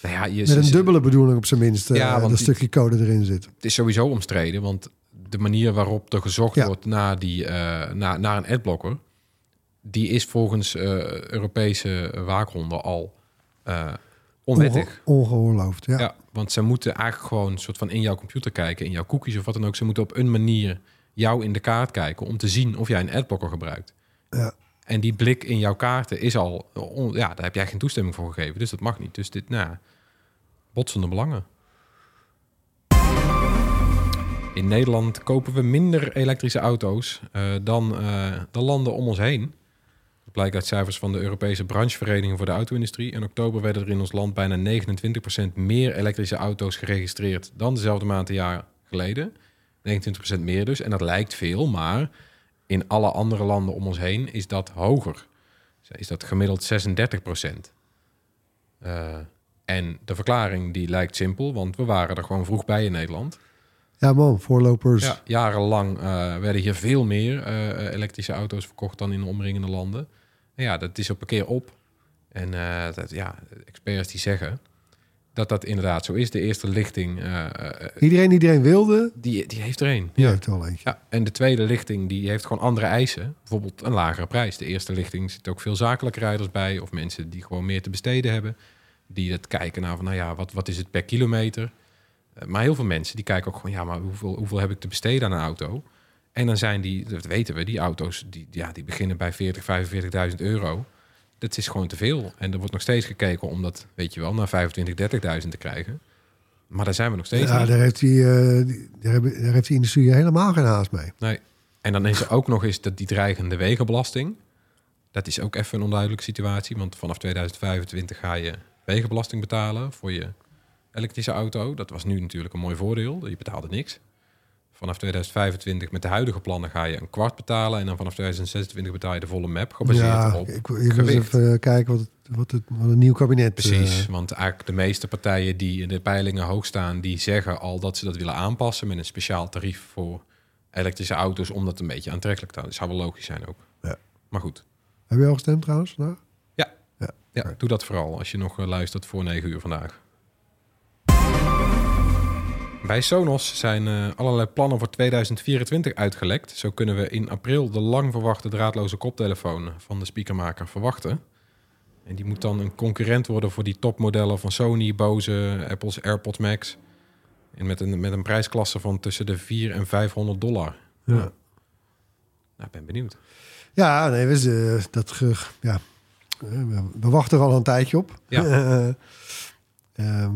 nou ja, je, met een dubbele bedoeling op zijn minst, eh, Ja, want dat die- stukje code erin zit. het is sowieso omstreden, want de manier waarop er gezocht Ja. wordt naar, die, eh, naar, naar een adblocker, die is volgens eh, Europese waakhonden al eh, onwettig. Onge- ongeoorloofd, ja. Ja. want ze moeten eigenlijk gewoon een soort van in jouw computer kijken, in jouw cookies of wat dan ook. Ze moeten op een manier jou in de kaart kijken om te zien of jij een adblocker gebruikt. Ja. En die blik in jouw kaarten is al, on- ja, daar heb jij geen toestemming voor gegeven, dus dat mag niet. Dus dit, nou, botsende belangen. In Nederland kopen we minder elektrische auto's eh, dan eh, de landen om ons heen. Dat blijkt uit cijfers van de Europese branchevereniging voor de auto-industrie. In oktober werden er in ons land bijna 29% meer elektrische auto's geregistreerd dan dezelfde maand een jaar geleden. 29% meer dus. En dat lijkt veel, maar in alle andere landen om ons heen is dat hoger. Is dat gemiddeld 36%. Eh, en de verklaring die lijkt simpel, want we waren er gewoon vroeg bij in Nederland. Ja man, voorlopers. Ja, jarenlang eh, werden hier veel meer eh, elektrische auto's verkocht dan in de omringende landen. En ja, dat is op een keer op. En eh, dat, ja, experts die zeggen dat dat inderdaad zo is. De eerste lichting, eh, eh, Iedereen die iedereen wilde, die, die heeft er één. die heeft er al eentje. Ja, en de tweede lichting die heeft gewoon andere eisen. Bijvoorbeeld een lagere prijs. De eerste lichting zit ook veel zakelijke rijders bij. Of mensen die gewoon meer te besteden hebben. Die het kijken naar van, nou ja, wat, wat is het per kilometer? Eh, maar heel veel mensen die kijken ook gewoon, ja, maar hoeveel, hoeveel heb ik te besteden aan een auto? En dan zijn die, dat weten we, die auto's, die, ja, die beginnen bij 40, 45.000 euro. Dat is gewoon te veel. En er wordt nog steeds gekeken om dat, weet je wel, naar 25, 30.000 te krijgen. Maar daar zijn we nog steeds Ja, niet. daar heeft, die, die- daar, hebben, daar heeft die industrie helemaal geen haast mee. Nee. En dan is er ook nog eens dat die dreigende wegenbelasting. Dat is ook even een onduidelijke situatie. Want vanaf 2025 ga je wegenbelasting betalen voor je elektrische auto. Dat was nu natuurlijk een mooi voordeel. Je betaalde niks. Vanaf 2025 met de huidige plannen ga je een kwart betalen. En dan vanaf 2026 betaal je de volle map. Gebaseerd Ja, op ik, ik wil even kijken wat, het, wat, het, wat een nieuw kabinet... Precies, eh, want eigenlijk de meeste partijen die in de peilingen hoog staan, die zeggen al dat ze dat willen aanpassen met een speciaal tarief voor elektrische auto's, om dat een beetje aantrekkelijk te houden. Dat zou wel logisch zijn ook. Ja. Maar goed, heb je al gestemd trouwens? Ja, Ja. ja doe dat vooral als je nog eh, luistert voor 9 uur vandaag. Bij Sonos zijn eh, allerlei plannen voor 2024 uitgelekt. Zo kunnen we in april de lang verwachte draadloze koptelefoon van de speakermaker verwachten. En die moet dan een concurrent worden voor die topmodellen van Sony, Bose, Apple's AirPods Max. En met een, met een prijsklasse van tussen de 4 en 500 dollar. Ja. Nou, ik ben benieuwd. Ja, nee, we, eh, dat, ge- ja, eh, we, wachten er al een tijdje op. Ja. Eh, ehm,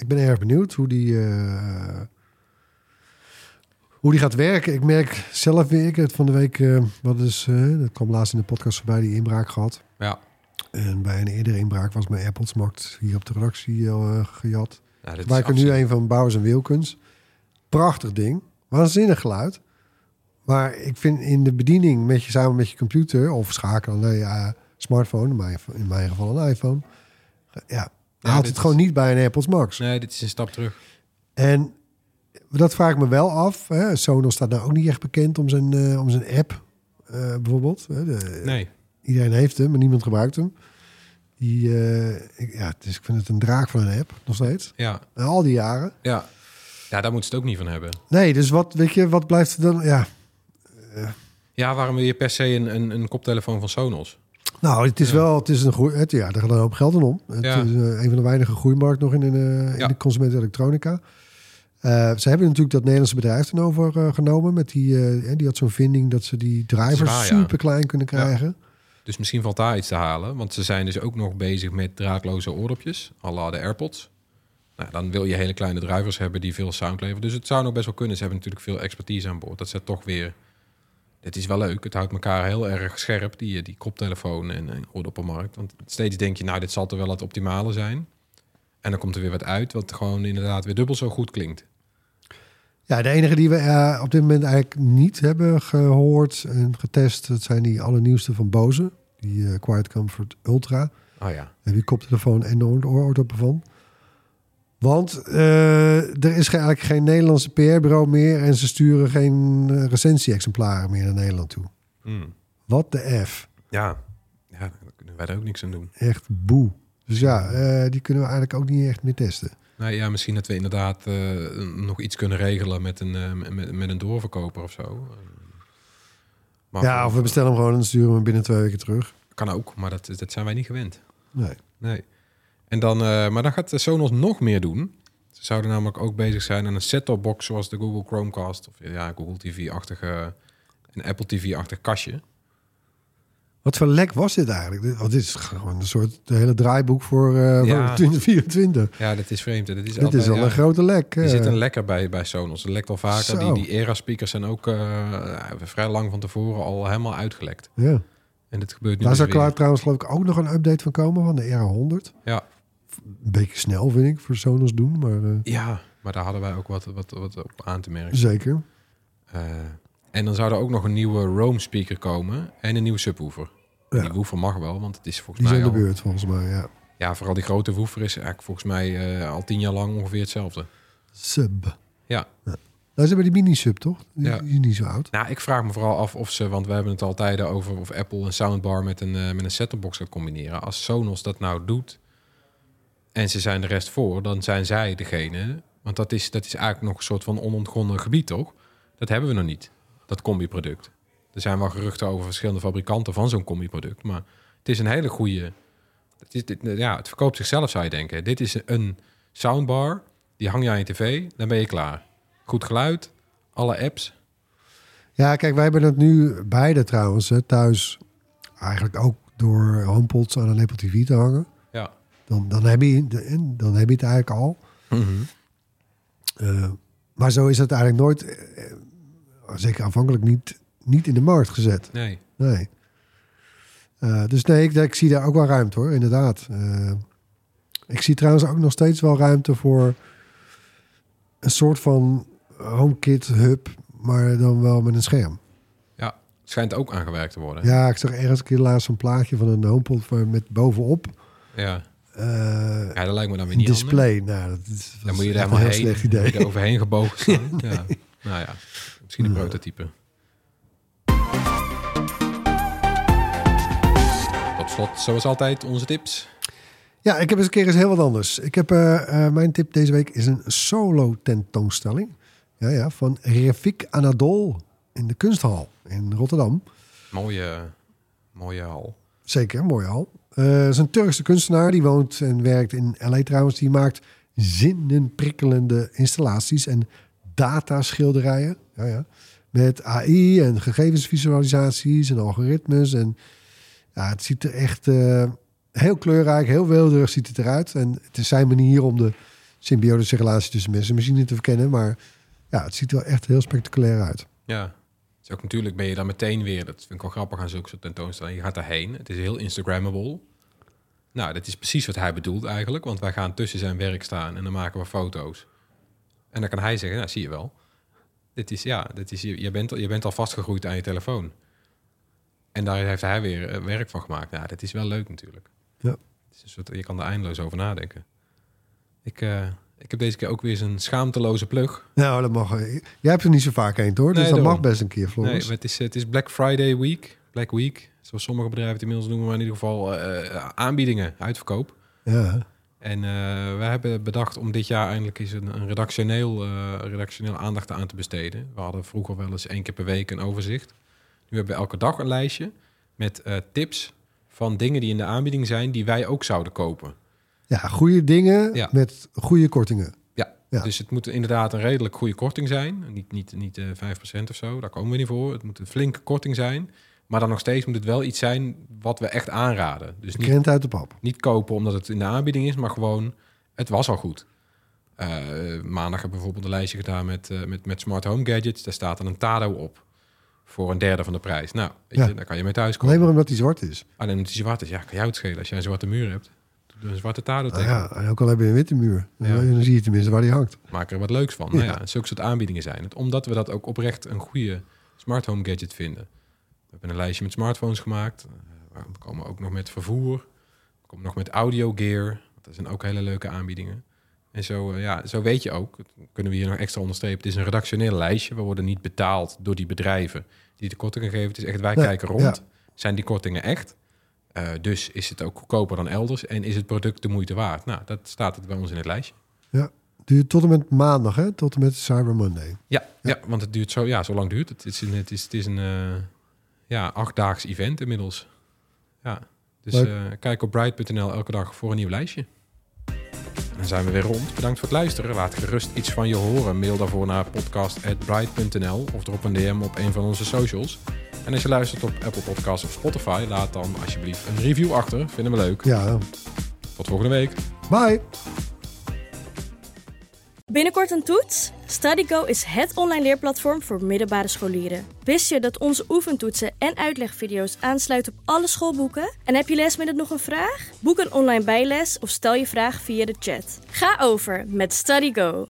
ik ben erg benieuwd hoe die, eh, hoe die gaat werken. Ik merk zelf weer, ik heb van de week, eh, wat is, eh, dat kwam laatst in de podcast voorbij, die inbraak gehad. Ja, En bij een eerdere inbraak was mijn AirPods Max hier op de redactie gejat. nou, dit Waar ik er nu een van Bouwers en Wilkens. Prachtig ding. Waanzinnig geluid. Maar ik vind in de bediening met je, samen met je computer of schakelen naar je smartphone, in mijn geval een iPhone. Ja, haalt dit het is- gewoon niet bij een AirPods Max. Nee, dit is een stap terug. En dat vraag ik me wel af. Hè. Sonos staat nou ook niet echt bekend om zijn, eh, om zijn app, eh, bijvoorbeeld. De- Nee, Iedereen heeft hem, maar niemand gebruikt hem. Die, eh, ik, ja, dus ik vind het een draak van een app, nog steeds. ja, Na al die jaren. ja. Ja, daar moeten ze het ook niet van hebben. Nee, dus wat, weet je, wat blijft er dan? Ja, Ja, waarom wil je per se een, een, een koptelefoon van Sonos? Nou, het is wel, het is een groei. Het, ja, daar gaat een hoop geld aan om. Het Ja. is eh, een van de weinige groeimarkt nog in, de in Ja. de consumentenelektronica. Eh ze hebben natuurlijk dat Nederlandse bedrijf toen overgenomen. Met die, eh, die had zo'n vinding dat ze die drivers super klein kunnen krijgen. Dus misschien valt daar iets te halen. Want ze zijn dus ook nog bezig met draadloze oordopjes. à de AirPods. Nou, dan wil je hele kleine drivers hebben die veel sound leveren. Dus het zou nog best wel kunnen. Ze hebben natuurlijk veel expertise aan boord. Dat ze toch weer... Het is wel leuk. Het houdt elkaar heel erg scherp, die, die koptelefoon en, en oordoppenmarkt. Want steeds denk je, nou, dit zal toch wel het optimale zijn. En dan komt er weer wat uit, wat gewoon inderdaad weer dubbel zo goed klinkt. Ja, de enige die we eh, op dit moment eigenlijk niet hebben gehoord en getest, dat zijn die allernieuwste van Bose. Die eh, Quiet Comfort Ultra. Oh ja. Daar heb je koptelefoon en oordoppen van. Want eh, er is ge- eigenlijk geen Nederlandse PR-bureau meer... en ze sturen geen eh, recensie-exemplaren meer naar Nederland toe. Hmm. Wat de F. Ja. ja, daar kunnen wij er ook niks aan doen. Echt boe. Dus ja, eh, die kunnen we eigenlijk ook niet echt meer testen. Nou ja, misschien dat we inderdaad nog iets kunnen regelen met een, met, met een doorverkoper of zo. Maar ja, of we bestellen hem gewoon en sturen hem binnen twee weken terug. Kan ook, maar dat, dat zijn wij niet gewend. Nee. Nee. En dan, eh, maar dan gaat Sonos nog meer doen. Ze zouden namelijk ook bezig zijn aan een set-top box zoals de Google Chromecast of ja, Google TV-achtige een Apple TV-achtig kastje. Wat voor lek was dit eigenlijk? Dit, is gewoon een soort de hele draaiboek voor, eh Ja. voor 2024. Ja, dat is vreemd. hè. Dit is, Dit altijd, is al ja, een grote lek. Er eh. zit een lekker bij, bij Sonos. Het lekt al vaker. Zo. Die, die Era-speakers zijn ook vrij lang van tevoren al helemaal uitgelekt. ja. En dit gebeurt nu Daar dus zou klaar trouwens geloof ik ook nog een update van komen van de R100. Ja. Een beetje snel vind ik voor Sonos doen, maar eh, ja, maar daar hadden wij ook wat, wat, wat op aan te merken. zeker. Eh, en dan zou er ook nog een nieuwe Roam speaker komen en een nieuwe subwoofer. Ja. Die woofer mag wel, want het is volgens Die zijn mij de beurt volgens mij, ja. ja, vooral die grote woofer is eigenlijk volgens mij eh, al tien jaar lang ongeveer hetzelfde. Sub. Ja. Nou, Nou, ze hebben die mini-sub, toch? Die, Ja. is niet zo oud. Nou, ik vraag me vooral af of ze, want we hebben het altijd over of Apple een soundbar met een, eh, met een set-top box gaat combineren. Als Sonos dat nou doet en ze zijn de rest voor, dan zijn zij degene. Want dat is, dat is eigenlijk nog een soort van onontgonnen gebied, toch? Dat hebben we nog niet, dat combi-product. Er zijn wel geruchten over verschillende fabrikanten van zo'n combi-product, maar het is een hele goede. Het, is, ja, het verkoopt zichzelf, zou je denken. Dit is een soundbar, die hang je aan je tv, dan ben je klaar. Goed geluid, alle apps. Ja, kijk, wij hebben dat nu beide trouwens hè, thuis. Eigenlijk ook door HomePods aan een Apple TV te hangen. Dan, dan, heb je, dan heb je het eigenlijk al. Eh, maar zo is het eigenlijk nooit, eh, zeker aanvankelijk niet, niet in de markt gezet. Nee. Nee. Eh, dus nee, ik, ik zie daar ook wel ruimte hoor, inderdaad. Ik zie trouwens ook nog steeds wel ruimte voor een soort van HomeKit hub, maar dan wel met een scherm. Ja, schijnt ook aangewerkt te worden. Ja, ik zag ergens een keer laatst een plaatje van een HomePod met bovenop Ja, ja dat lijkt me dan weer een niet display. Nou, dat is Dan moet je daar een helemaal heel slecht je idee. er overheen gebogen staan. ja. Nou ja, misschien een prototype. Tot slot, zoals altijd, onze tips. Ja, ik heb eens een keer eens heel wat anders. Ik heb, eh, eh, mijn tip deze week is een solo tentoonstelling. Ja, ja, van Refik Anadol in de Kunsthal in Rotterdam. Mooie, mooie hal. Zeker, mooi al. Eh is een Turkse kunstenaar die woont en werkt in LA trouwens. Die maakt zinnenprikkelende installaties en dataschilderijen. Ja, ja. Met AI en gegevensvisualisaties en algoritmes. En ja, het ziet er echt eh, heel kleurrijk, heel wilderig ziet het eruit. En het is zijn manier om de symbiotische relatie tussen mensen en machine te verkennen. Maar ja, het ziet er wel echt heel spectaculair uit. Ja. Ook natuurlijk ben je dan meteen weer, dat vind ik wel grappig aan zulke soort tentoonstellingen. Je gaat daarheen, het is heel Instagrammable. Nou, dat is precies wat hij bedoelt eigenlijk, want wij gaan tussen zijn werk staan en dan maken we foto's. En dan kan hij zeggen, nou zie je wel, dit is, ja, dit is, je, bent, al- je bent al vastgegroeid aan je telefoon. En daar heeft hij weer eh, werk van gemaakt. Ja, dat is wel leuk natuurlijk. Ja. Het is een soort, je kan er eindeloos over nadenken. Ik, eh, ik heb deze keer ook weer zo'n schaamteloze plug. Nou, dat mag. Jij hebt er niet zo vaak een, hoor. Dus Nee, dat daarom. mag best een keer, Nee, Floris. maar het is, het is Black Friday Week. Black Week, zoals sommige bedrijven het inmiddels noemen, maar in ieder geval eh, aanbiedingen, uitverkoop. Ja. En eh we hebben bedacht om dit jaar eindelijk eens een, een redactioneel, eh, redactioneel aandacht aan te besteden. We hadden vroeger wel eens één keer per week een overzicht. Nu hebben we elke dag een lijstje met eh, tips van dingen die in de aanbieding zijn die wij ook zouden kopen. Ja, goede dingen Ja. met goede kortingen. Ja, Ja. dus het moet inderdaad een redelijk goede korting zijn. Niet, niet, niet eh 5% of zo, daar komen we niet voor. Het moet een flinke korting zijn. Maar dan nog steeds moet het wel iets zijn wat we echt aanraden. Dus niet, Krent uit de pap. niet kopen omdat het in de aanbieding is, maar gewoon, het was al goed. Eh, maandag hebben we bijvoorbeeld een lijstje gedaan met, eh, met, met smart home gadgets. Daar staat dan een Tado op. Voor een derde van de prijs. Nou, weet Ja. je, daar kan je mee thuis komen. Alleen maar omdat hij zwart is. Alleen omdat hij zwart is. Ja, kan jou het schelen. Als jij een zwarte muur hebt, doe een zwarte Tado Nou tegen. ja, en ook al heb je een witte muur. Ja. Dan zie je tenminste waar die hangt. Maak er wat leuks van. Ja. Nou ja, zulke soort aanbiedingen zijn het. Omdat we dat ook oprecht een goede smart home gadget vinden. We hebben een lijstje met smartphones gemaakt. Eh, We komen ook nog met vervoer. We komen nog met audio gear. Dat zijn ook hele leuke aanbiedingen. En zo, eh, ja, zo weet je ook, dat kunnen we hier nog extra onderstrepen. Het is een redactioneel lijstje. We worden niet betaald door die bedrijven die de kortingen geven. Het is echt, wij Nee, kijken rond. ja. Zijn die kortingen echt? Eh, dus is het ook goedkoper dan elders? En is het product de moeite waard? Nou, dat staat het bij ons in het lijstje. Duurt tot en met maandag, hè? Tot en met Cyber Monday. Ja, ja. want het duurt zo, ja, zo lang duurt het. Het is een, het is, het is een ja, achtdaags event inmiddels. Ja, dus eh, kijk op bright.nl elke dag voor een nieuw lijstje. Dan zijn we weer rond. Bedankt voor het luisteren. Laat gerust iets van je horen. Mail daarvoor naar podcast.bright.nl of drop een DM op een van onze socials. En als je luistert op Apple Podcasts of Spotify, laat dan alsjeblieft een review achter. Vinden we leuk. Ja, Tot volgende week. bye! Binnenkort een toets? StudyGo is het online leerplatform voor middelbare scholieren. Wist je dat onze oefentoetsen en uitlegvideo's aansluiten op alle schoolboeken? En heb je lesmiddel nog een vraag? Boek een online bijles of stel je vraag via de chat. Ga over met StudyGo.